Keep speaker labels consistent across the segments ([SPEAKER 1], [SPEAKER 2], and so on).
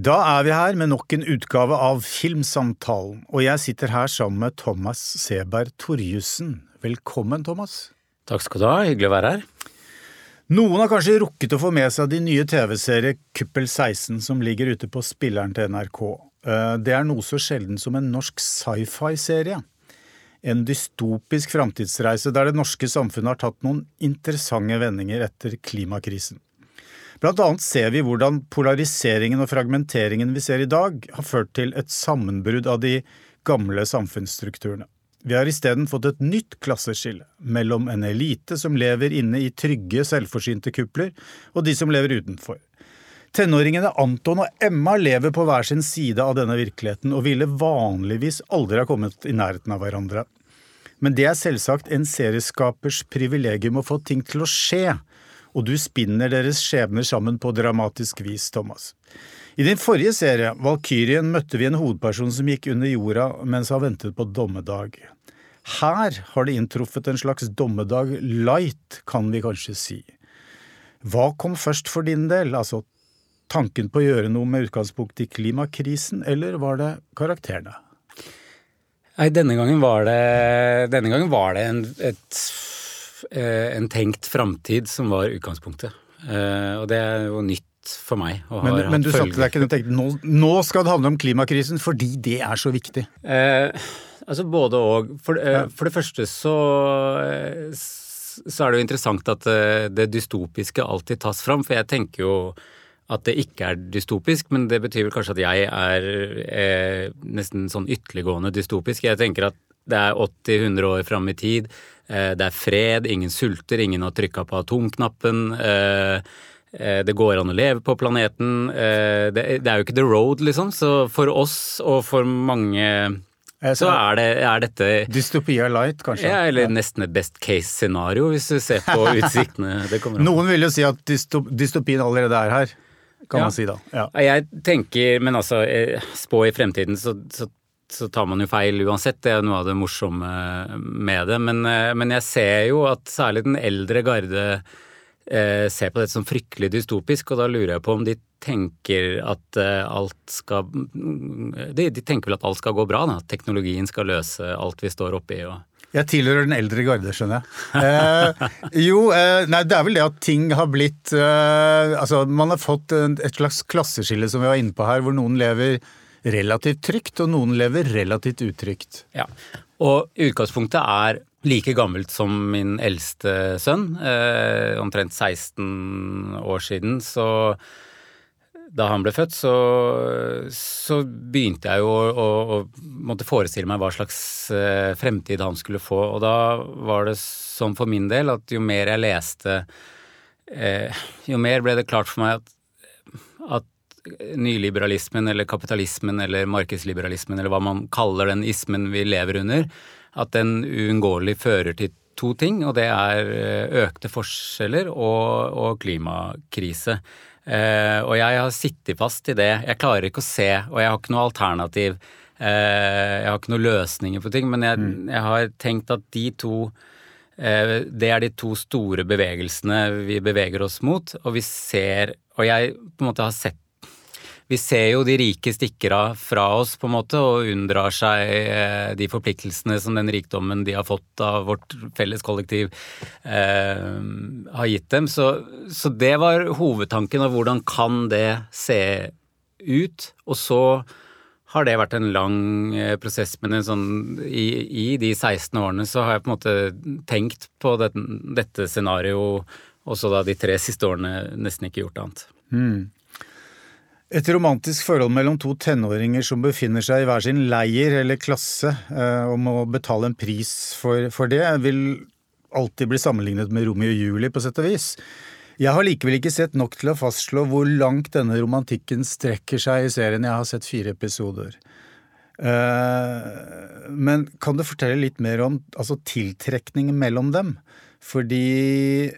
[SPEAKER 1] Da er vi her med nok en utgave av Filmsamtalen, og jeg sitter her sammen med Thomas Seberg Torjussen. Velkommen, Thomas.
[SPEAKER 2] Takk skal du ha, hyggelig å være her.
[SPEAKER 1] Noen har kanskje rukket å få med seg de nye TV-serie Kuppel 16 som ligger ute på spilleren til NRK. Eh, det er noe så sjelden som en norsk sci-fi-serie. En dystopisk framtidsreise der det norske samfunnet har tatt noen interessante vendinger etter klimakrisen. Blant annet ser vi hvordan polariseringen og fragmenteringen vi ser i dag, har ført til et sammenbrudd av de gamle samfunnsstrukturene. Vi har isteden fått et nytt klasseskille mellom en elite som lever inne i trygge, selvforsynte kupler, og de som lever utenfor. Tenåringene Anton og Emma lever på hver sin side av denne virkeligheten og ville vanligvis aldri ha kommet i nærheten av hverandre. Men det er selvsagt en serieskapers privilegium å få ting til å skje, og du spinner deres skjebner sammen på dramatisk vis, Thomas. I din forrige serie, Valkyrien, møtte vi en hovedperson som gikk under jorda mens han ventet på dommedag. Her har det inntruffet en slags dommedag light, kan vi kanskje si. Hva kom først for din del, altså tanken på å gjøre noe med utgangspunkt i klimakrisen, eller var det karakterene?
[SPEAKER 2] Nei, denne gangen var det, gangen var det en, et, en tenkt framtid som var utgangspunktet. Eh, og det er jo nytt for meg.
[SPEAKER 1] men, men du satte deg ikke og tenkte nå, nå skal det handle om klimakrisen fordi det er så viktig?
[SPEAKER 2] Eh, altså både og. For, eh, for, det første så, så er det jo interessant at det dystopiske alltid tas fram. For jeg tenker jo at det ikke er dystopisk, men det betyr vel kanskje at jeg er eh, nesten sånn ytterliggående dystopisk. Jeg tenker at det er 80-100 år fram i tid. Eh, det er fred, ingen sulter, ingen har trykka på atomknappen. Eh, eh, det går an å leve på planeten. Det, er jo ikke the road, liksom. Så for oss og for mange så er, det, er dette
[SPEAKER 1] Dystopia light, kanskje?
[SPEAKER 2] Ja, eller nesten et best case-scenario, hvis du ser på utsiktene.
[SPEAKER 1] Noen vil jo si at dystopien allerede er her kan ja. man si da. Ja.
[SPEAKER 2] Jeg tenker, men altså, spå i fremtiden, så, så, så, tar man jo feil uansett. Det er noe av det morsomme med det. Men, eh, men jeg ser jo at særlig den eldre garde eh, ser på dette som fryktelig dystopisk, og da lurer jeg på om de tenker at eh, alt skal de, de, tenker vel at alt skal gå bra, da. At teknologien skal løse alt vi står oppi. og
[SPEAKER 1] jeg tilhører den eldre garde, skjønner jeg. Eh, jo, eh, nei, det er vel det at ting har blitt eh, Altså, man har fått et slags klasseskille som vi var inne på her, hvor noen lever relativt trygt, og noen lever relativt utrygt.
[SPEAKER 2] Ja, og utgangspunktet er like gammelt som min eldste sønn. Eh, omtrent 16 år siden, så da han ble født, så, så begynte jeg jo å, å, å, måtte forestille meg hva slags eh, fremtid han skulle få. Og da var det sånn for min del at jo mer jeg leste, eh, jo mer ble det klart for meg at, at nyliberalismen eller kapitalismen eller markedsliberalismen eller hva man kaller den ismen vi lever under, at den uunngåelig fører til to ting, og det er eh, økte forskjeller og, og klimakrise. Eh, og jeg har sittet fast i det. Jeg klarer ikke å se, og jeg har ikke noe alternativ. Eh, jeg har ikke noen løsninger på ting, men jeg, mm. jeg har tenkt at de to uh, Det er de to store bevegelsene vi beveger oss mot, og vi ser Og jeg på en måte har sett vi ser jo de rike stikker av fra oss på en måte og unndrar seg eh, de forpliktelsene som den rikdommen de har fått av vårt felles kollektiv eh, har gitt dem. Så, så, det var hovedtanken av hvordan kan det se ut. Og så har det vært en lang eh, prosess, men sånn, i, i, de 16 årene så har jeg på en måte tenkt på dette, dette scenarioet, og så da de tre siste årene nesten ikke gjort annet.
[SPEAKER 1] Mm. Et romantisk forhold mellom to tenåringer som befinner seg i hver sin leir eller klasse eh, og må betale en pris for, for, det, vil alltid bli sammenlignet med Romeo og Julie, på sett og vis. Jeg har likevel ikke sett nok til å fastslå hvor langt denne romantikken strekker seg i serien. Jeg har sett fire episoder. Eh, men kan du fortelle litt mer om altså, tiltrekningen mellom dem? Fordi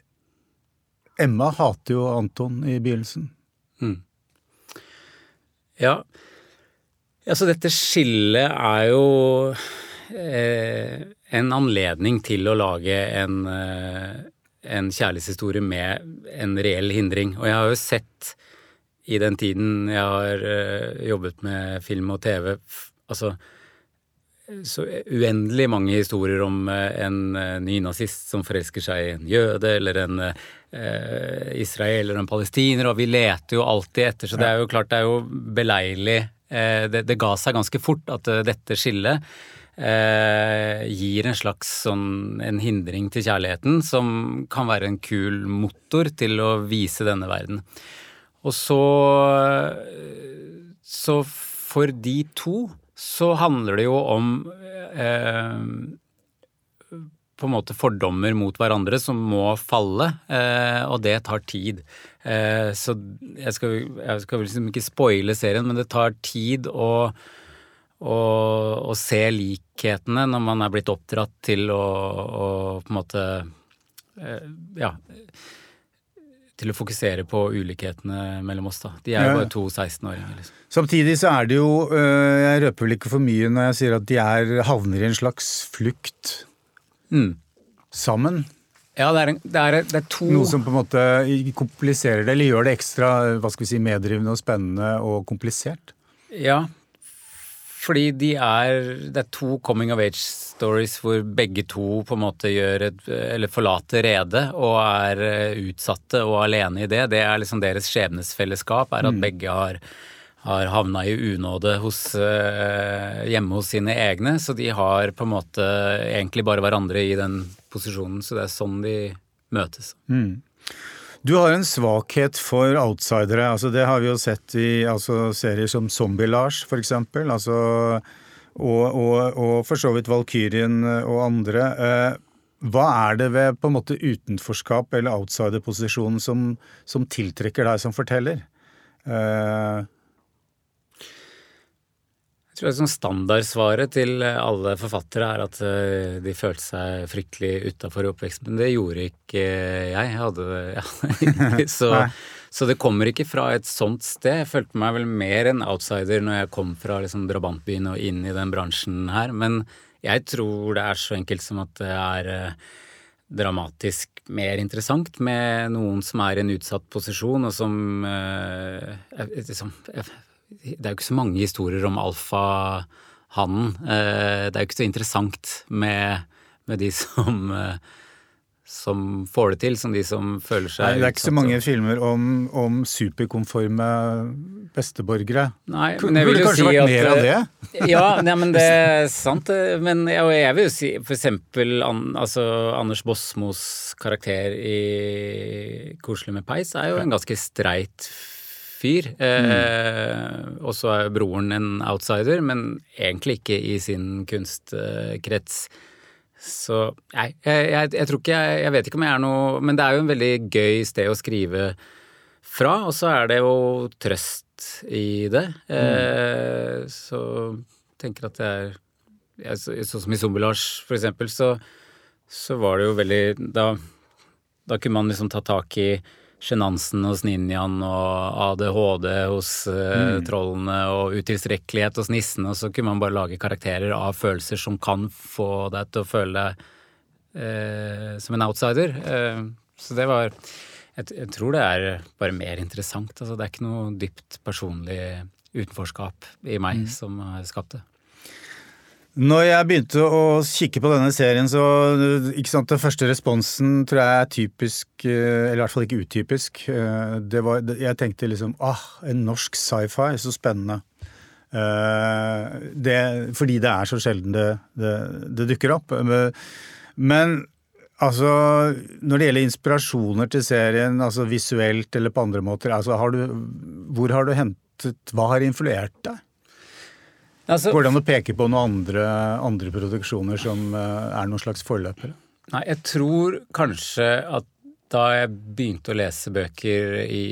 [SPEAKER 1] Emma hater jo Anton i begynnelsen.
[SPEAKER 2] Ja. Altså, dette skillet er jo eh, en anledning til å lage en, eh, en kjærlighetshistorie med en reell hindring. Og jeg har jo sett i den tiden jeg har uh, jobbet med film og TV Altså så uendelig mange historier om uh, en ny nynazist som forelsker seg i en jøde, eller en israeler eller en palestiner, og vi leter jo alltid etter, så det er jo klart det er jo beleilig det, det, ga seg ganske fort at dette skillet eh, gir en slags sånn en hindring til kjærligheten som kan være en kul motor til å vise denne verden. Og så Så for de to så handler det jo om eh, på en måte fordommer mot hverandre som må falle, eh, og det tar tid. Eh, så jeg skal, jeg skal liksom ikke spoile serien, men det tar tid å å, å se likhetene når man er blitt oppdratt til å, å på en måte eh, Ja. Til å fokusere på ulikhetene mellom oss, da. De er jo bare to 16-åringer. Liksom.
[SPEAKER 1] Samtidig så er det jo eh, Jeg røper vel ikke for mye når jeg sier at de er, havner i en slags flukt mm. sammen.
[SPEAKER 2] Ja, det er, det, er, det er, to
[SPEAKER 1] Noe som på en måte kompliserer det, eller gjør det ekstra hva skal vi si, meddrivende og spennende og komplisert?
[SPEAKER 2] Ja, fordi de er Det er to coming of age-stories hvor begge to på en måte gjør et Eller forlater redet og er eh, utsatte og alene i det. Det er liksom deres skjebnesfellesskap, er at mm. begge har, har havna i unåde hos, uh, hjemme hos sine egne. Så de har på en måte egentlig bare hverandre i den posisjonen. Så det er sånn de møtes.
[SPEAKER 1] Mm. Du har en svakhet for outsidere. altså Det har vi jo sett i altså, serier som Zombie-Lars, eksempel. Altså, og, og, og, for så vidt Valkyrien og andre. Eh, hva er det ved på en måte utenforskap eller outsiderposisjonen som, som tiltrekker deg som forteller? Eh,
[SPEAKER 2] jeg tror sånn Standardsvaret til alle forfattere er at eh, de følte seg fryktelig utafor i oppveksten. Men det gjorde ikke jeg. jeg hadde, ja. så, så, det kommer ikke fra et sånt sted. Jeg følte meg vel mer en outsider når jeg kom fra liksom, drabantbyen og inn i den bransjen her. Men jeg tror det er så enkelt som at det er eh, dramatisk mer interessant med noen som er i en utsatt posisjon, og som eh, liksom, det er jo ikke så mange historier om alfahannen. Eh, det er jo ikke så interessant med, med de som, eh, som får det til, som de som føler seg
[SPEAKER 1] Nei, Det er ikke så mange filmer om, om superkonforme besteborgere.
[SPEAKER 2] Nei, men jeg vil jo si at Burde kanskje
[SPEAKER 1] vært mer av det?
[SPEAKER 2] ja, nei, men det er sant. Men jeg, jeg vil jo si for eksempel altså, Anders Bosmos karakter i Koselig med peis er jo en ganske streit fyr. Mm. og så er broren en outsider, men egentlig ikke i sin kunstkrets. Så nei, jeg, jeg, jeg, tror ikke jeg, jeg vet ikke om jeg er noe Men det er jo en veldig gøy sted å skrive fra, og så er det jo trøst i det. Mm. Eh, så tenker at det er Sånn som i Zombie-Lars, for eksempel, så, så var det jo veldig Da, da kunne man liksom ta tak i sjenansen hos ninjaen og ADHD hos uh, mm. trollene og utilstrekkelighet hos nissene, og så kunne man bare lage karakterer av følelser som kan få deg til å føle deg uh, som en outsider. Uh, så det var jeg, jeg, tror det er bare mer interessant. Altså, det er ikke noe dypt personlig utenforskap i meg mm. som har skapt det.
[SPEAKER 1] Når jeg begynte å kikke på denne serien, så ikke sant, Den første responsen tror jeg er typisk, eh, eller i hvert fall ikke utypisk. Eh, var, jeg tenkte liksom ah, en norsk sci-fi, så spennende. Eh, det, fordi det er så sjelden det, det, det dukker opp. Men altså, når det gjelder inspirasjoner til serien, altså visuelt eller på andre måter, altså, har du, hvor har du hentet Hva har influert deg? Altså, Går det an å peke på noen andre, andre produksjoner som uh, er noen slags forløpere?
[SPEAKER 2] Nei, jeg tror kanskje at da jeg begynte å lese bøker i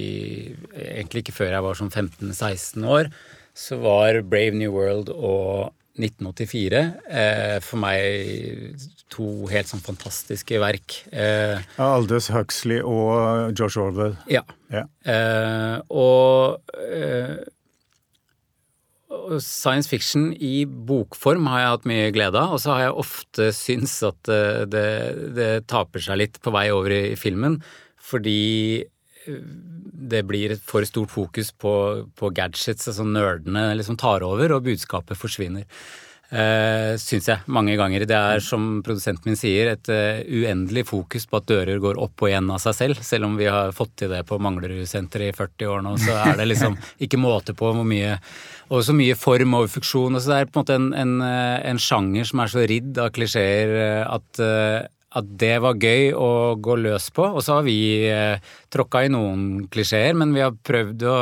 [SPEAKER 2] Egentlig ikke før jeg var sånn 15-16 år, så var Brave New World og 1984 eh, for meg to helt sånn fantastiske verk.
[SPEAKER 1] Eh, Aldous Huxley og Josh Orwell.
[SPEAKER 2] Ja. ja. Eh, og eh, Science fiction i bokform har jeg hatt mye glede av, og så har jeg ofte syntes at eh, det, det taper seg litt på vei over i filmen, fordi eh, det blir et for stort fokus på, på gadgets, altså nerdene liksom tar over, og budskapet forsvinner. Uh, Syns jeg, mange ganger. Det er som produsenten min sier, et uh, uendelig fokus på at dører går opp og igjen av seg selv. Selv om vi har fått til det på Manglerud-senteret i 40 år nå, så er det liksom ikke måte på hvor mye Og så mye form og funksjon. Og så det er på en måte en, en, en sjanger som er så ridd av klisjeer at uh, at det var gøy å gå løs på. Og så har vi eh, tråkka i noen klisjeer, men vi har prøvd å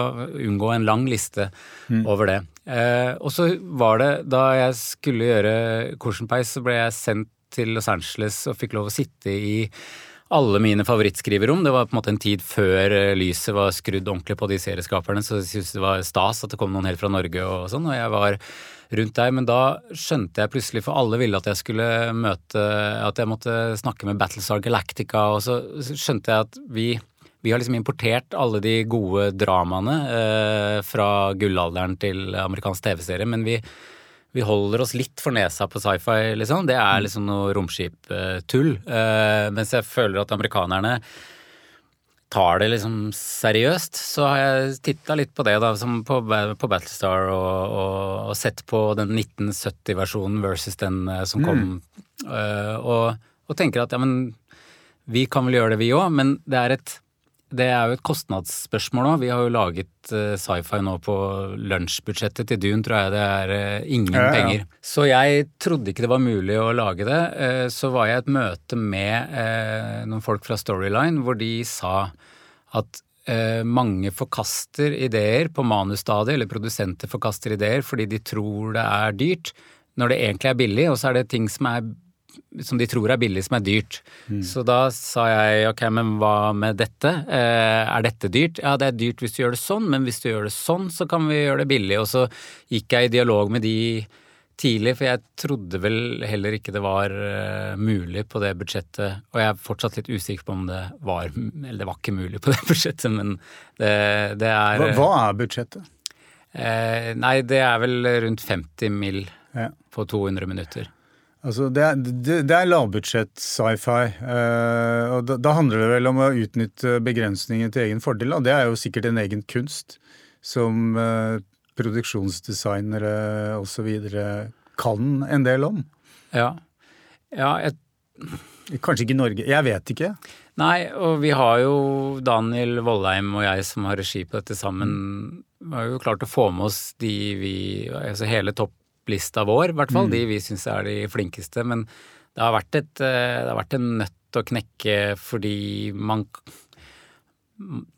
[SPEAKER 2] unngå en lang liste mm. over det. Eh, og så var det da jeg skulle gjøre Korsenpeis, så ble jeg sendt til Los Angeles og fikk lov å sitte i alle mine favorittskriverom. Det var på en måte en tid før eh, lyset var skrudd ordentlig på de serieskaperne, så jeg syntes det var stas at det kom noen helt fra Norge og sånn. Og jeg var rundt der. Men da skjønte jeg plutselig, for alle ville at jeg skulle møte At jeg måtte snakke med Battlestar Galactica, og så skjønte jeg at vi vi har liksom importert alle de gode dramaene eh, fra gullalderen til amerikansk TV-serie, men vi, vi, holder oss litt for nesa på sci-fi, liksom. Det er liksom noe romskiptull. Eh, mens jeg føler at amerikanerne tar det liksom seriøst, så har jeg titta litt på det, da, som på, på Battlestar, og, og, og, sett på den 1970-versjonen versus den uh, som kom, mm. uh, og, og, tenker at ja, men vi kan vel gjøre det, vi òg, men det er et det er jo et kostnadsspørsmål nå. Vi har jo laget uh, sci-fi nå på lunsjbudsjettet til Dune, tror jeg det er uh, ingen ja, ja. penger. Så jeg trodde ikke det var mulig å lage det. Uh, så var jeg i et møte med noen folk fra Storyline hvor de sa at mange forkaster ideer på manusstadiet, eller produsenter forkaster ideer fordi de tror det er dyrt, når det egentlig er billig, og så er det ting som er som de tror er billig, som er dyrt. Mm. Så da sa jeg ok, men hva med dette? Eh, er dette dyrt? Ja, det er dyrt hvis du gjør det sånn, men hvis du gjør det sånn, så kan vi gjøre det billig. Og så gikk jeg i dialog med de tidlig, for jeg trodde vel heller ikke det var uh, mulig på det budsjettet. Og jeg er fortsatt litt usikker på om det var Eller det var ikke mulig på det budsjettet, men det, det er
[SPEAKER 1] hva, hva, er budsjettet?
[SPEAKER 2] Eh, nei, det er vel rundt 50 mill. Ja. på 200 minutter.
[SPEAKER 1] Altså, det, er, det, er lavbudsjett sci-fi. Uh, og da, da, handler det vel om å utnytte begrensningene til egen fordel. Og det er jo sikkert en egen kunst som uh, produksjonsdesignere osv. kan en del om.
[SPEAKER 2] Ja. ja jeg...
[SPEAKER 1] Kanskje ikke Norge. Jeg vet ikke.
[SPEAKER 2] Nei, og vi har jo Daniel Vollheim og jeg som har regi på dette sammen. Vi har jo klart å få med oss de vi Altså hele topp topplista vår, i hvert fall. Mm. De vi syns er de flinkeste. Men det har vært, et, eh, det har vært en nøtt å knekke fordi man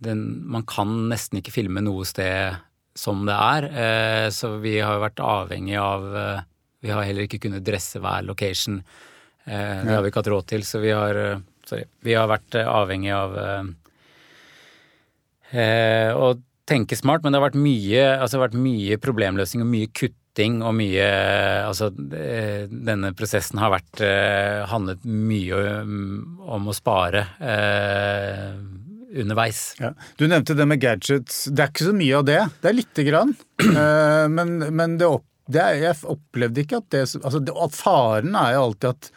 [SPEAKER 2] den, Man kan nesten ikke filme noe sted som det er. Eh, så vi har vært avhengig av eh, Vi har heller ikke kunnet dresse hver location. Det har vi ikke hatt råd til, så vi har Sorry. Vi har vært avhengig av å tenke smart, men det har vært mye, altså det har vært mye problemløsning og mye kutt lytting og mye Altså, denne prosessen har vært eh, handlet mye om å spare eh, underveis. Ja.
[SPEAKER 1] Du nevnte det med gadgets. Det er ikke så mye av det. Det er lite grann. Eh, men, men det opp, det er, jeg opplevde ikke at det Altså, det, faren er jo alltid at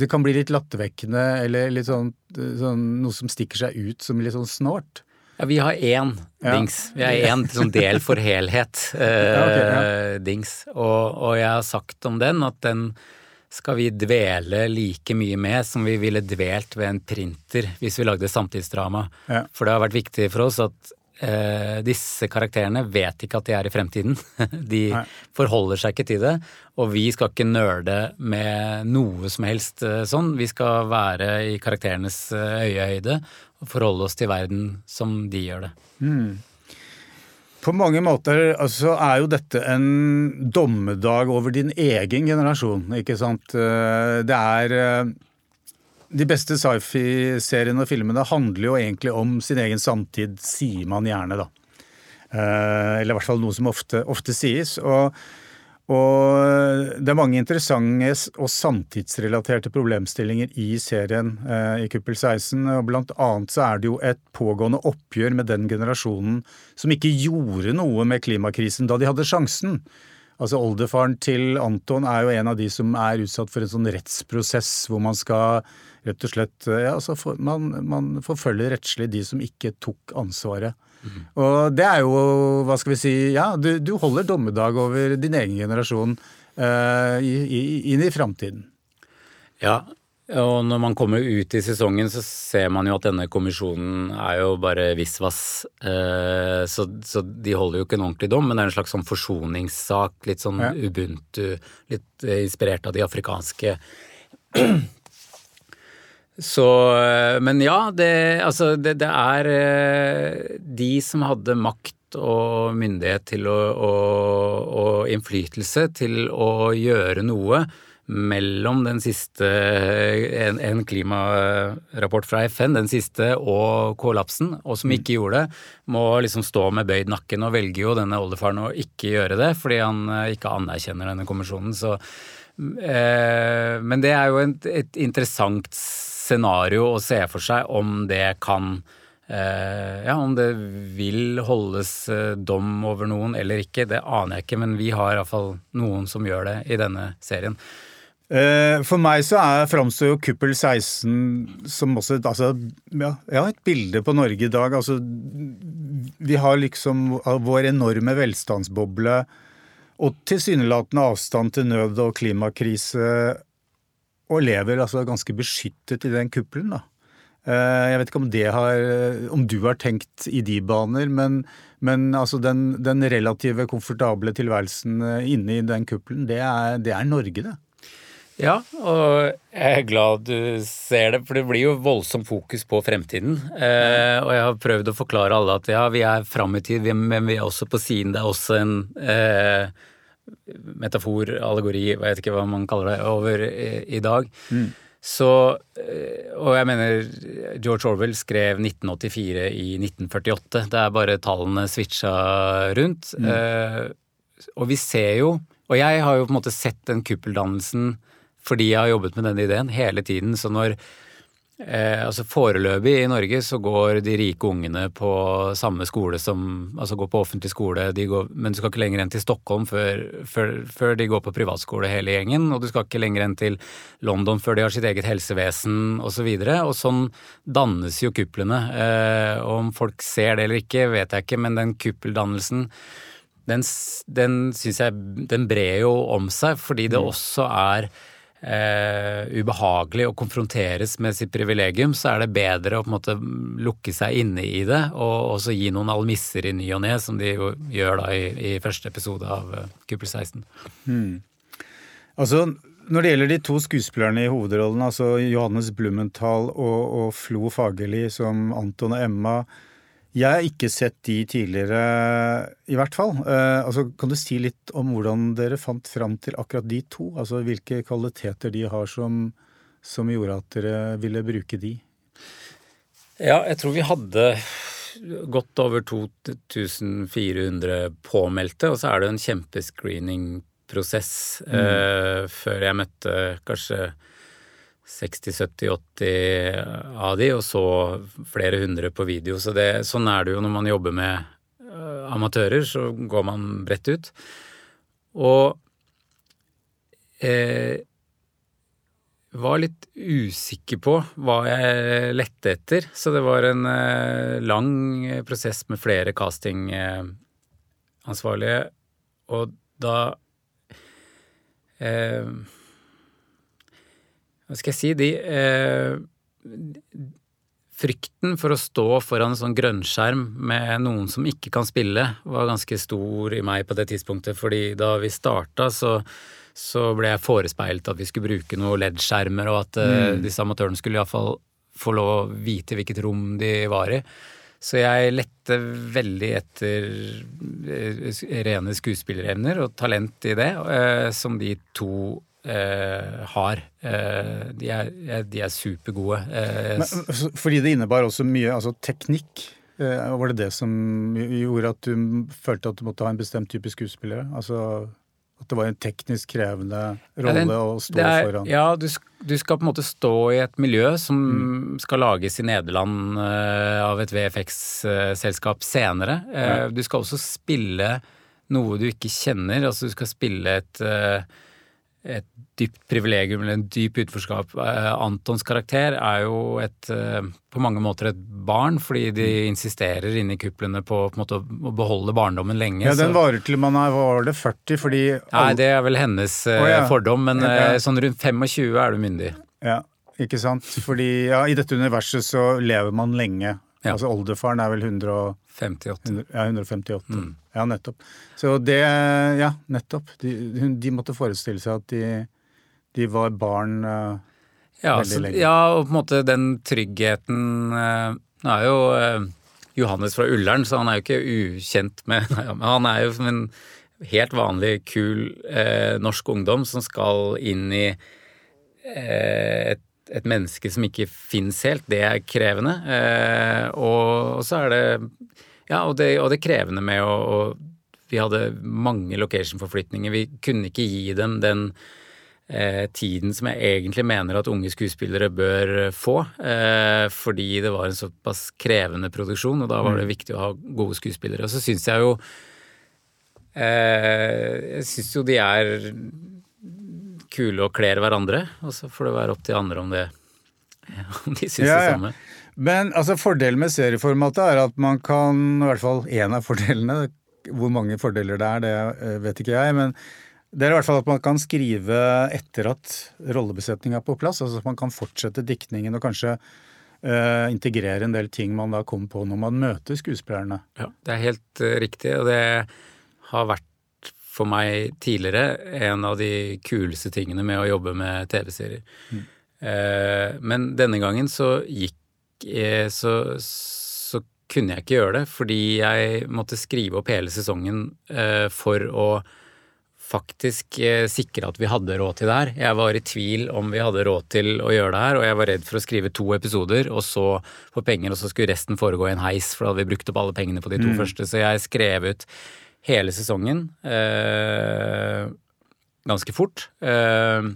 [SPEAKER 1] det kan bli litt lattervekkende eller litt sånn, sånn, noe som stikker seg ut som litt sånn snålt.
[SPEAKER 2] Ja, vi har én ja. dings. Vi har én sånn del for helhet eh, ja, okay, dings. Og, og, jeg har sagt om den at den skal vi dvele like mye med som vi ville dvelt ved en printer hvis vi lagde samtidsdrama. For det har vært viktig for oss at eh, disse karakterene vet ikke at de er i fremtiden. De Nei. forholder seg ikke til det. Og vi skal ikke nerde med noe som helst eh, sånn. Vi skal være i karakterenes eh, øyehøyde og forholde oss til verden som de gjør det. Mm.
[SPEAKER 1] På mange måter altså, er jo dette en dommedag over din egen generasjon, ikke sant. Eh, det er eh, De beste sci-fi-seriene og filmene handler jo egentlig om sin egen samtid, sier man gjerne, da. Eh, eller i hvert fall noe som ofte, ofte sies. og og det er mange interessante og samtidsrelaterte problemstillinger i serien eh, i Kuppel 16. og Blant annet så er det jo et pågående oppgjør med den generasjonen som ikke gjorde noe med klimakrisen da de hadde sjansen. Altså Oldefaren til Anton er jo en av de som er utsatt for en sånn rettsprosess hvor man skal rett og slett ja, altså for, man, man, forfølger rettslig de som ikke tok ansvaret. Mm. Og det er jo, hva skal vi si, ja, du, du holder dommedag over din egen generasjon uh, inn i framtiden.
[SPEAKER 2] Ja, og når man kommer ut i sesongen, så ser man jo at denne kommisjonen er jo bare visvas. Eh, så, så, de holder jo ikke en ordentlig dom, men det er en slags sånn forsoningssak. Litt sånn ja. ubuntu, litt eh, inspirert av de afrikanske. Så Men ja, det, altså det, det er eh, de som hadde makt og myndighet til å, og, og innflytelse til å gjøre noe mellom den siste en, en, klimarapport fra FN, den siste, og kollapsen, og som ikke gjorde det, må liksom stå med bøyd nakke. Nå velger jo denne oldefaren å ikke gjøre det, fordi han eh, ikke anerkjenner denne kommisjonen. Så, eh, men det er jo et, et, interessant scenario å se for seg om det kan eh, ja, Om det vil holdes eh, dom over noen eller ikke, det aner jeg ikke, men vi har iallfall noen som gjør det i denne serien.
[SPEAKER 1] Eh, for meg så er, framstår jo Kuppel 16 som også altså, ja, ja, et bilde på Norge i dag. Altså, vi har liksom vår enorme velstandsboble og tilsynelatende avstand til nød og klimakrise, og lever altså ganske beskyttet i den kuppelen. da. Eh, jeg vet ikke om, har, om du har tenkt i de baner, men, men altså den, den, relative komfortable tilværelsen eh, inne i den kuppelen, det er, det er Norge, det.
[SPEAKER 2] Ja, og jeg er glad du ser det, for det blir jo voldsomt fokus på fremtiden. Eh, og jeg har prøvd å forklare alle at ja, vi er fram i tid, men vi er også på siden. Det er også en eh, metafor, allegori, jeg vet ikke hva man kaller det, over i, i dag. Mm. Så eh, Og jeg mener George Orwell skrev 1984 i 1948. Det er bare tallene switcha rundt. Mm. Eh, og vi ser jo Og jeg har jo på en måte sett den kuppeldannelsen fordi jeg har jobbet med denne ideen hele tiden. Så når eh, altså Foreløpig i Norge så går de rike ungene på samme skole som Altså går på offentlig skole, går, men du skal ikke lenger enn til Stockholm før, før, før, de går på privatskole hele gjengen. Og du skal ikke lenger enn til London før de har sitt eget helsevesen osv. Og, så og sånn dannes jo kuplene. Eh, om folk ser det eller ikke, vet jeg ikke, men den kuppeldannelsen den, den syns jeg den brer jo om seg, fordi det mm. også er eh, ubehagelig å konfronteres med sitt privilegium, så er det bedre å på en måte lukke seg inne i det og også gi noen almisser i ny og ne, som de jo gjør da i, i første episode av Kuppel Cooper 16. Hmm.
[SPEAKER 1] Altså, når det gjelder de to skuespillerne i hovedrollen, altså Johannes Blumenthal og, og Flo Fagerli som Anton og Emma, jeg har ikke sett de tidligere, i hvert fall. Eh, altså, kan du si litt om hvordan dere fant fram til akkurat de to? Altså hvilke kvaliteter de har som, som gjorde at dere ville bruke de?
[SPEAKER 2] Ja, jeg tror vi hadde godt over 2400 påmeldte, og så er det en kjempescreeningprosess mm. eh, før jeg møtte kanskje 60-70-80 av de, og så flere hundre på video. Så det, sånn er det jo når man jobber med uh, amatører, så går man bredt ut. Og eh, var litt usikker på hva jeg lette etter, så det var en eh, lang prosess med flere castingansvarlige, og da eh, hva skal jeg si, de eh, Frykten for å stå foran en sånn grønnskjerm med noen som ikke kan spille, var ganske stor i meg på det tidspunktet, fordi da vi starta, så, så ble jeg forespeilet at vi skulle bruke noen LED-skjermer, og at eh, mm. disse amatørene skulle iallfall få lov å vite hvilket rom de var i. Så jeg lette veldig etter eh, rene skuespillerevner og talent i det, eh, som de to eh, har. Eh, de, er, de, er, supergode.
[SPEAKER 1] Eh, Men, fordi det innebar også mye altså, teknikk? Eh, var det det som gjorde at du følte at du måtte ha en bestemt type skuespillere? Altså at det var en teknisk krevende rolle ja, å stå er, foran?
[SPEAKER 2] Ja, du, du, skal på en måte stå i et miljø som mm. skal lages i Nederland uh, av et VFX-selskap senere. Uh, ja. Du skal også spille noe du ikke kjenner. Altså du skal spille et, eh, et dypt privilegium eller en dyp utenforskap. Eh, Antons karakter er jo et, eh, på mange måter et barn, fordi de insisterer inni kuplene på, på måte, å beholde barndommen lenge.
[SPEAKER 1] Ja, Den varer til man er var det 40, fordi
[SPEAKER 2] Nei, det er vel hennes
[SPEAKER 1] Å, ja.
[SPEAKER 2] fordom, men
[SPEAKER 1] Ja.
[SPEAKER 2] sånn rundt 25 er du myndig.
[SPEAKER 1] Ja, ikke sant? Fordi ja, i dette universet så lever man lenge.
[SPEAKER 2] Ja.
[SPEAKER 1] Altså oldefaren er vel 100, og-
[SPEAKER 2] 58.
[SPEAKER 1] ja, 158.
[SPEAKER 2] Mm.
[SPEAKER 1] Ja, nettopp. Så det Ja, nettopp. De, de måtte forestille seg at de, de var barn uh,
[SPEAKER 2] Ja,
[SPEAKER 1] veldig
[SPEAKER 2] så,
[SPEAKER 1] lenge.
[SPEAKER 2] ja, og på en måte den tryggheten uh, Nå er jo uh, Johannes fra Ullern, så han er jo ikke ukjent med nei, men Han er jo som en helt vanlig, kul norsk ungdom som skal inn i et, et menneske som ikke fins helt. Det er krevende. Eh, og, og så er det Ja, og det, og det krevende med å, å Vi hadde mange location-forflytninger. Vi kunne ikke gi dem den eh, tiden som jeg egentlig mener at unge skuespillere bør eh, få. Eh, fordi det var en såpass krevende produksjon, og da var det viktig å ha gode skuespillere. Og så syns jeg jo eh, Jeg syns jo de er kule og kler hverandre, og så får det være opp til andre om det om de syns
[SPEAKER 1] Ja,
[SPEAKER 2] det samme.
[SPEAKER 1] Men altså, fordelen med serieformatet er at man kan, i hvert fall én av fordelene, hvor mange fordeler det er, det eh, vet ikke jeg, men det er i hvert fall at man kan skrive etter at rollebesetninga er på plass. Altså at man kan fortsette diktningen og kanskje uh, integrere en del ting man da kommer på når man møter skuespillerne.
[SPEAKER 2] Ja, det er helt eh, riktig, og det har vært for meg tidligere en av de kuleste tingene med å jobbe med TV-serier. Eh, men denne gangen så gikk så, så kunne jeg ikke gjøre det, fordi jeg måtte skrive opp hele sesongen eh, for å faktisk eh, sikre at vi hadde råd til det her. Jeg var i tvil om vi hadde råd til å gjøre det her, og jeg var redd for å skrive to episoder og så få penger, og så skulle resten foregå i en heis, for da hadde vi brukt opp alle pengene på de to første. Så jeg skrev ut hele sesongen eh, ganske fort. Eh,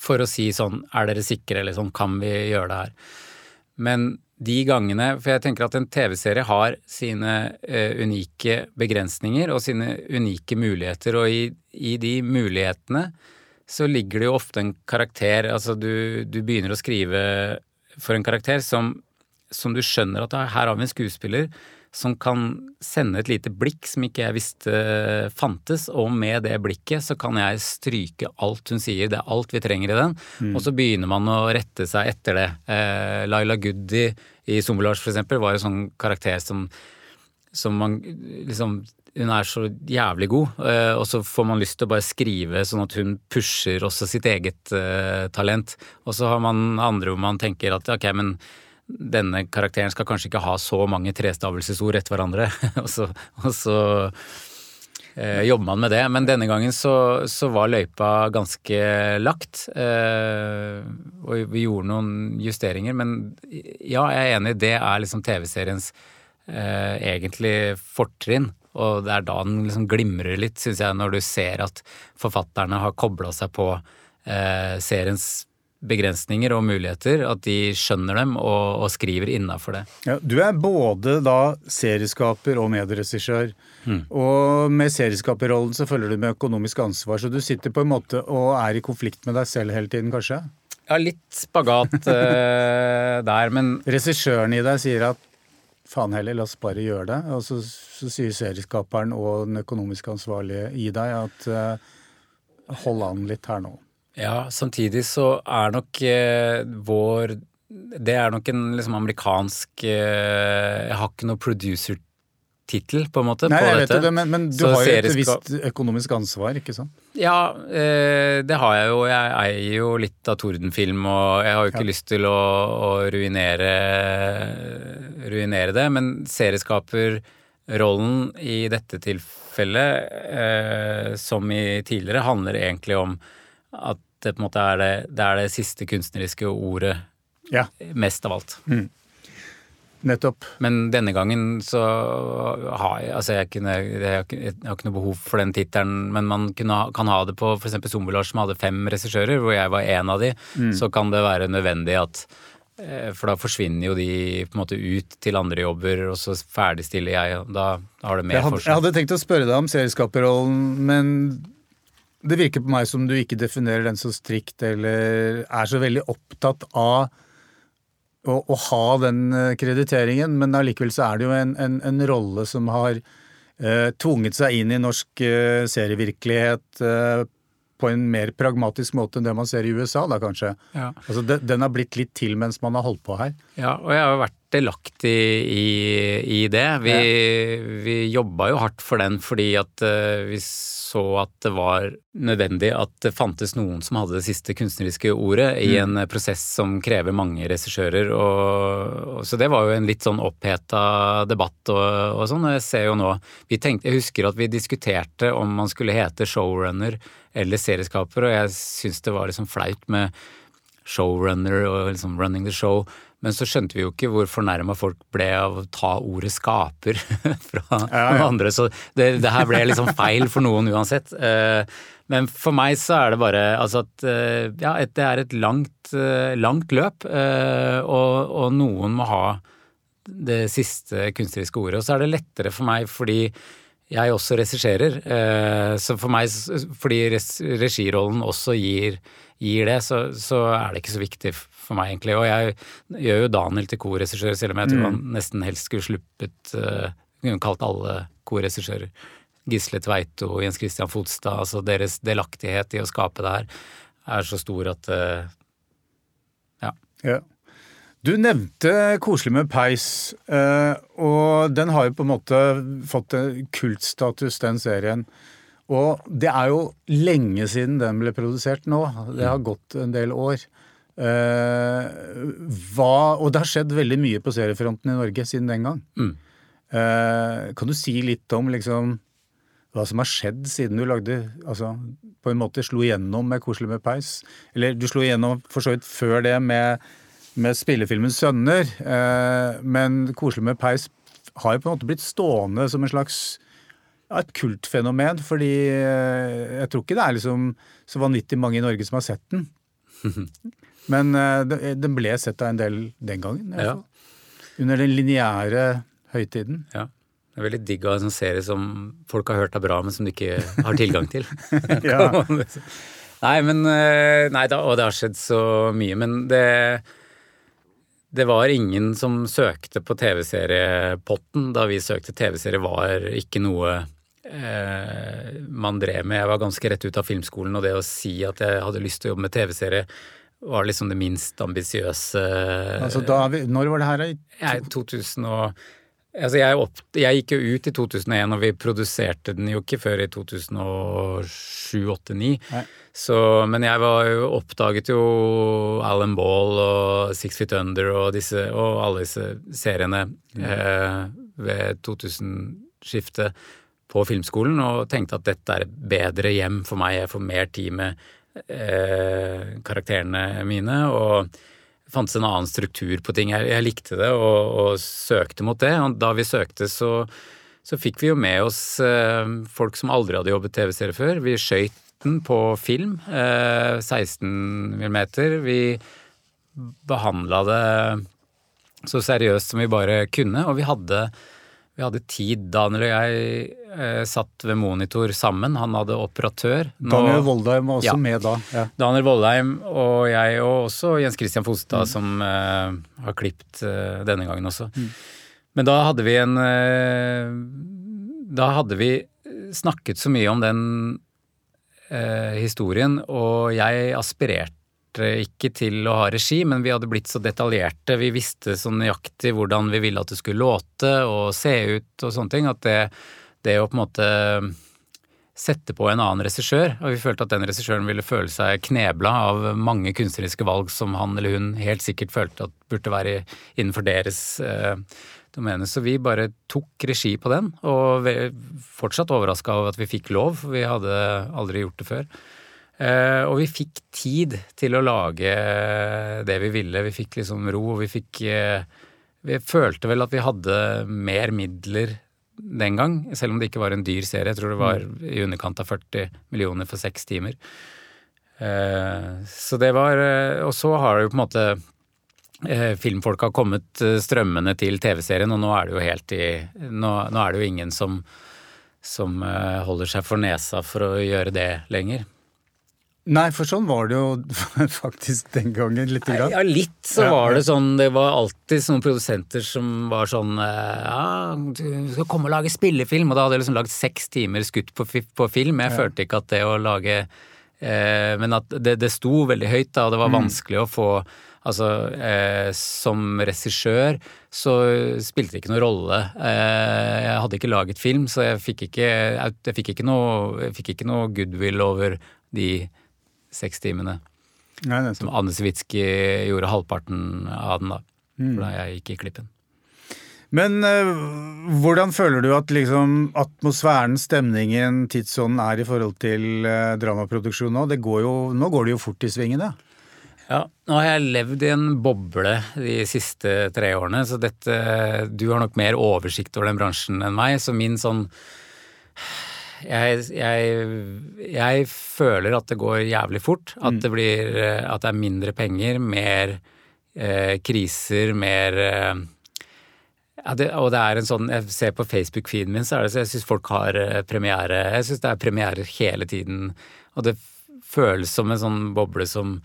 [SPEAKER 2] for å si sånn, er dere sikre, eller sånn, kan vi gjøre det her? Men de gangene For jeg tenker at en TV-serie har sine uh, unike begrensninger og sine unike muligheter, og i, i de mulighetene så ligger det jo ofte en karakter Altså du, du begynner å skrive for en karakter som, som du skjønner at her har vi en skuespiller som kan sende et lite blikk som ikke jeg visste fantes, og med det blikket så kan jeg stryke alt hun sier, det er alt vi trenger i den, og så begynner man å rette seg etter det. Eh, Laila Goody i Zombielars for eksempel var en sånn karakter som, som man liksom hun er så jævlig god, eh, og så får man lyst til å bare skrive sånn at hun pusher også sitt eget eh, talent. Og så har man andre hvor man tenker at ok, men denne karakteren skal kanskje ikke ha så mange trestavelsesord etter hverandre, og så, og så eh, jobber man med det. Men denne gangen så, så var løypa ganske lagt, eh, og vi gjorde noen justeringer. Men ja, jeg er enig, det er liksom TV-seriens eh, egentlig fortrinn. Og det er da den liksom glimrer litt, syns jeg, når du ser at forfatterne har kobla seg på eh, seriens begrensninger og muligheter, at de skjønner dem og, og skriver innafor det.
[SPEAKER 1] Ja, du er både da serieskaper og medregissør. Og med serieskaperrollen så følger du med økonomisk ansvar, så du sitter på en måte og er i konflikt med deg selv hele tiden, kanskje?
[SPEAKER 2] Ja, litt spagat uh, der, men
[SPEAKER 1] Regissøren i deg sier at faen heller, la oss bare gjøre det. Og så, så sier serieskaperen og den økonomisk ansvarlige i deg at uh, hold an litt her nå.
[SPEAKER 2] Ja, samtidig så er nok eh, vår Det er nok en liksom amerikansk eh, Jeg har ikke noe producer-tittel, på en måte,
[SPEAKER 1] Nei,
[SPEAKER 2] på
[SPEAKER 1] jeg
[SPEAKER 2] dette.
[SPEAKER 1] Vet det, men, men du
[SPEAKER 2] Så
[SPEAKER 1] har jo et visst økonomisk ansvar, ikke sant?
[SPEAKER 2] Ja, eh, det har jeg jo. Jeg eier jo litt av Tordenfilm, og jeg har jo ikke lyst til å, å ruinere, ruinere det. Men serieskaperrollen i dette tilfellet, eh, som i tidligere, handler egentlig om at det på en måte er det, det, er det siste kunstneriske ordet
[SPEAKER 1] Ja,
[SPEAKER 2] mest av alt.
[SPEAKER 1] nettopp.
[SPEAKER 2] Men denne gangen så har jeg Altså, jeg, kunne, jeg, jeg har ikke noe behov for den tittelen, men man ha- kan ha det på f.eks. Zombielars som hadde fem regissører, hvor jeg var en av de. Så kan det være nødvendig at Eh, for da forsvinner jo de på en måte ut til andre jobber, og så ferdigstiller jeg, og da har det mer
[SPEAKER 1] jeg hadde,
[SPEAKER 2] for.
[SPEAKER 1] Jeg hadde tenkt å spørre deg om serieskaperrollen, men det virker på meg som du ikke definerer den så strikt, eller er så veldig opptatt av å, å ha den eh, krediteringen, men allikevel så er det jo en, en, en rolle som har eh, tvunget seg inn i norsk eh, serievirkelighet eh, på en mer pragmatisk måte enn det man ser i USA, da kanskje.
[SPEAKER 2] Ja.
[SPEAKER 1] Altså, de, den har blitt litt til mens man har holdt på her.
[SPEAKER 2] Ja, og jeg har vært delaktig i, i det. Vi, vi jobba jo hardt for den fordi at uh, vi så at det var nødvendig at det fantes noen som hadde det siste kunstneriske ordet i
[SPEAKER 1] Mm.
[SPEAKER 2] en prosess som krever mange regissører. Og, og, så det var jo en litt sånn oppheta debatt og, og sånn. Og jeg ser jo nå vi tenkte, Jeg husker at vi diskuterte om man skulle hete showrunner eller serieskaper, og jeg syns det var liksom flaut med showrunner og liksom running the show. Men så skjønte vi jo ikke hvor fornærma folk ble av å ta ordet skaper fra
[SPEAKER 1] Ja,
[SPEAKER 2] noen andre. Så det, det her ble liksom feil for noen uansett. Eh, Men for meg så er det bare altså at eh, ja, det er et langt, eh, langt løp, og, og noen må ha det siste kunstneriske ordet. Og så er det lettere for meg fordi jeg også regisserer. Så for meg, fordi regirollen også gir, gir det, så, så er det ikke så viktig for meg, egentlig. Og jeg gjør jo Daniel til korregissør, selv om jeg tror han nesten helst skulle sluppet uh, Kunne kalt alle korregissører. Gisle Tveito Jens Christian Fotstad. Altså deres delaktighet i å skape det her er så stor at uh,
[SPEAKER 1] Ja. Du nevnte Koselig med peis, eh, og den har jo på en måte fått kultstatus, den serien. Og det er jo lenge siden den ble produsert nå. Det har gått en del år. Uh, hva, og det har skjedd veldig mye på seriefronten i Norge siden den gang.
[SPEAKER 2] Mm.
[SPEAKER 1] Uh, kan du si litt om liksom hva som har skjedd siden du lagde Altså på en måte slo igjennom med 'Koselig med peis'? Eller du slo igjennom for så vidt før det med, med spillefilmen 'Sønner', uh, men 'Koselig med peis' har jo på en måte blitt stående som en slags et kultfenomen, fordi eh, jeg tror ikke det er liksom så vanvittig mange i Norge som har sett den. Men eh, den ble sett av en del den gangen, i
[SPEAKER 2] Ja.
[SPEAKER 1] fall. Under den lineære høytiden.
[SPEAKER 2] ja. Det er veldig digg å ha en sånn serie som folk har hørt er bra, men som du ikke har tilgang til.
[SPEAKER 1] Ja.
[SPEAKER 2] Nei, men eh, Nei, da, og det har skjedd så mye, men det det var ingen som søkte på TV-seriepotten da vi søkte TV-serie, var ikke noe eh, man drev med. Jeg var ganske rett ut av filmskolen, og det å si at jeg hadde lyst til å jobbe med TV-serie, var liksom det minst ambisiøse
[SPEAKER 1] Altså, da, når var det her?
[SPEAKER 2] jeg, 2000 og, altså jeg, opp, jeg gikk jo ut i 2001, og vi produserte den jo ikke før i 2007-2008-2009. Men jeg var jo, oppdaget jo Alan Ball og Six Feet Under og, disse, og alle disse seriene eh, ved 2000-skiftet på filmskolen, og tenkte at dette er et bedre hjem for meg. Jeg får mer tid med eh, karakterene mine. og det fantes en annen struktur på ting. Jeg, jeg likte det og, og søkte mot det. Og da vi søkte, så, så fikk vi jo med oss eh, folk som aldri hadde jobbet TV-serie før. Vi skøyt den på film, eh, 16 millimeter. Vi behandla det så seriøst som vi bare kunne, og vi hadde, vi hadde tid. Daniel og jeg eh, satt ved monitor sammen. Han hadde operatør. Nå-
[SPEAKER 1] Daniel Voldheim var også
[SPEAKER 2] Ja.
[SPEAKER 1] med da. Ja.
[SPEAKER 2] Daniel Voldheim og jeg, og også Jens Christian Fostad, som eh, har klipt eh, denne gangen også. Men da hadde vi en eh, Da hadde vi snakket så mye om den eh, historien, og jeg aspirerte ikke til å ha regi, men vi hadde blitt så detaljerte. Vi visste så nøyaktig hvordan vi ville at det skulle låte og se ut og sånne ting, at det, det å på en måte sette på en annen regissør, og vi følte at den regissøren ville føle seg knebla av mange kunstneriske valg som han eller hun helt sikkert følte at burde være innenfor deres eh, domene. Så vi bare tok regi på den, og fortsatt overraska over at vi fikk lov, for vi hadde aldri gjort det før. Eh, og vi fikk tid til å lage det vi ville. Vi fikk liksom ro, og vi fikk eh, Vi følte vel at vi hadde mer midler den gang, selv om det ikke var en dyr serie. Jeg tror det var i underkant av 40 millioner for seks timer. Eh, så det var eh, Og så har det jo på en måte eh, filmfolk har kommet eh, strømmende til TV-serien, og nå er det jo helt i Nå, nå er det jo ingen som, som eh, holder seg for nesa for å gjøre det lenger.
[SPEAKER 1] Nei, for sånn var det jo faktisk den gangen, lite grann.
[SPEAKER 2] Ja, litt så var det sånn Det var alltid sånne produsenter som var sånn eh, Ja, du skal komme og lage spillefilm. Og da hadde jeg liksom lagd seks timer skutt på, på film. Jeg følte ikke at det å lage eh, Men at det, det sto veldig høyt, da, og det var
[SPEAKER 1] Mm.
[SPEAKER 2] vanskelig å få Altså, eh, som regissør så spilte det ikke noen rolle. Eh, jeg hadde ikke laget film, så jeg fikk ikke, jeg fikk ikke, noe, jeg fikk ikke noe goodwill over de seks timene.
[SPEAKER 1] Nei.
[SPEAKER 2] Som Anne Sewitsky gjorde halvparten av den, da.
[SPEAKER 1] Mm.
[SPEAKER 2] For da jeg gikk i klippen.
[SPEAKER 1] Men eh, hvordan føler du at liksom atmosfæren, stemningen, tidsånden er i forhold til eh, dramaproduksjon nå? Det går jo, nå går det jo fort i svingene.
[SPEAKER 2] Ja, nå har jeg levd i en boble de siste tre årene, så dette Du har nok mer oversikt over den bransjen enn meg, så min sånn jeg, jeg, jeg føler at det går jævlig fort. At det blir At det er mindre penger, mer eh, kriser, mer eh, ja, det, og det er en sånn, Jeg ser på Facebook-feeden min, så er det så jeg syns folk har eh, premiere. Jeg syns det er premierer hele tiden. Og det føles som en sånn boble som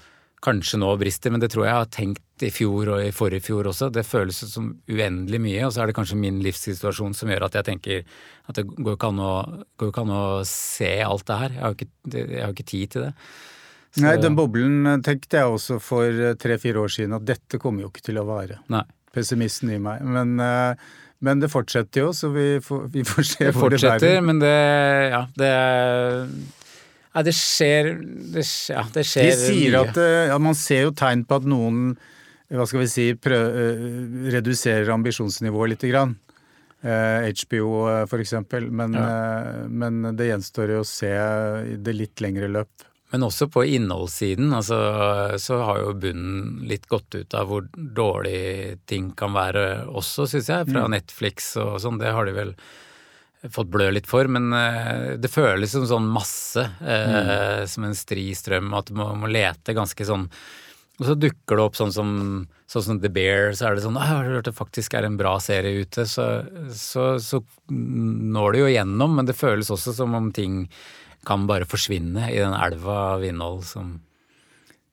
[SPEAKER 2] kanskje nå brister, men det tror jeg jeg har tenkt i fjor og i forrige fjor også. Det føles som uendelig mye, og så er det kanskje min livssituasjon som gjør at jeg tenker at det går ikke an å, ikke an å se alt det her. Jeg har jo ikke, jeg har ikke tid til det. Så-
[SPEAKER 1] Nei, den boblen eh, tenkte jeg også for eh, tre-fire år siden at dette kommer jo ikke til å vare.
[SPEAKER 2] Nei.
[SPEAKER 1] Pessimisten i meg. Men, eh, men det fortsetter jo, så vi får, vi får se
[SPEAKER 2] Det
[SPEAKER 1] hvor det
[SPEAKER 2] fortsetter, men det Ja, det Nei, det skjer det, Ja, det skjer
[SPEAKER 1] De sier
[SPEAKER 2] mye.
[SPEAKER 1] at eh, ja, Man ser jo tegn på at noen hva skal vi si, prø eh, reduserer ambisjonsnivået lite grann. Eh, HBO eh, for eksempel. Men, eh, men det gjenstår jo å se i det litt lengre løp.
[SPEAKER 2] Men også på innholdssiden, altså, så har jo bunnen litt gått ut av hvor dårlig ting kan være også, syns jeg. Fra Netflix og sånn. Det har de vel fått blø litt for. Men eh, det føles som sånn masse, Mm. som en stri strøm. At du må, må lete ganske sånn Og så dukker det opp sånn som, sånn som The Bear, så er det sånn Har 'Jeg har hørt det faktisk er en bra serie ute', så, så, så når det jo gjennom, Men det føles også som om ting kan bare forsvinne i den elva av innhold som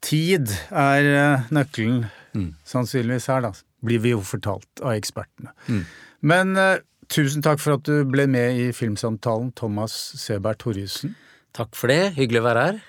[SPEAKER 1] Tid er eh, nøkkelen,
[SPEAKER 2] Mm.
[SPEAKER 1] sannsynligvis her, da. Blir vi jo fortalt av ekspertene.
[SPEAKER 2] Mm.
[SPEAKER 1] Men eh, tusen takk for at du ble med i Filmsamtalen, Thomas Sebert Torjussen.
[SPEAKER 2] Takk for det, hyggelig å være her.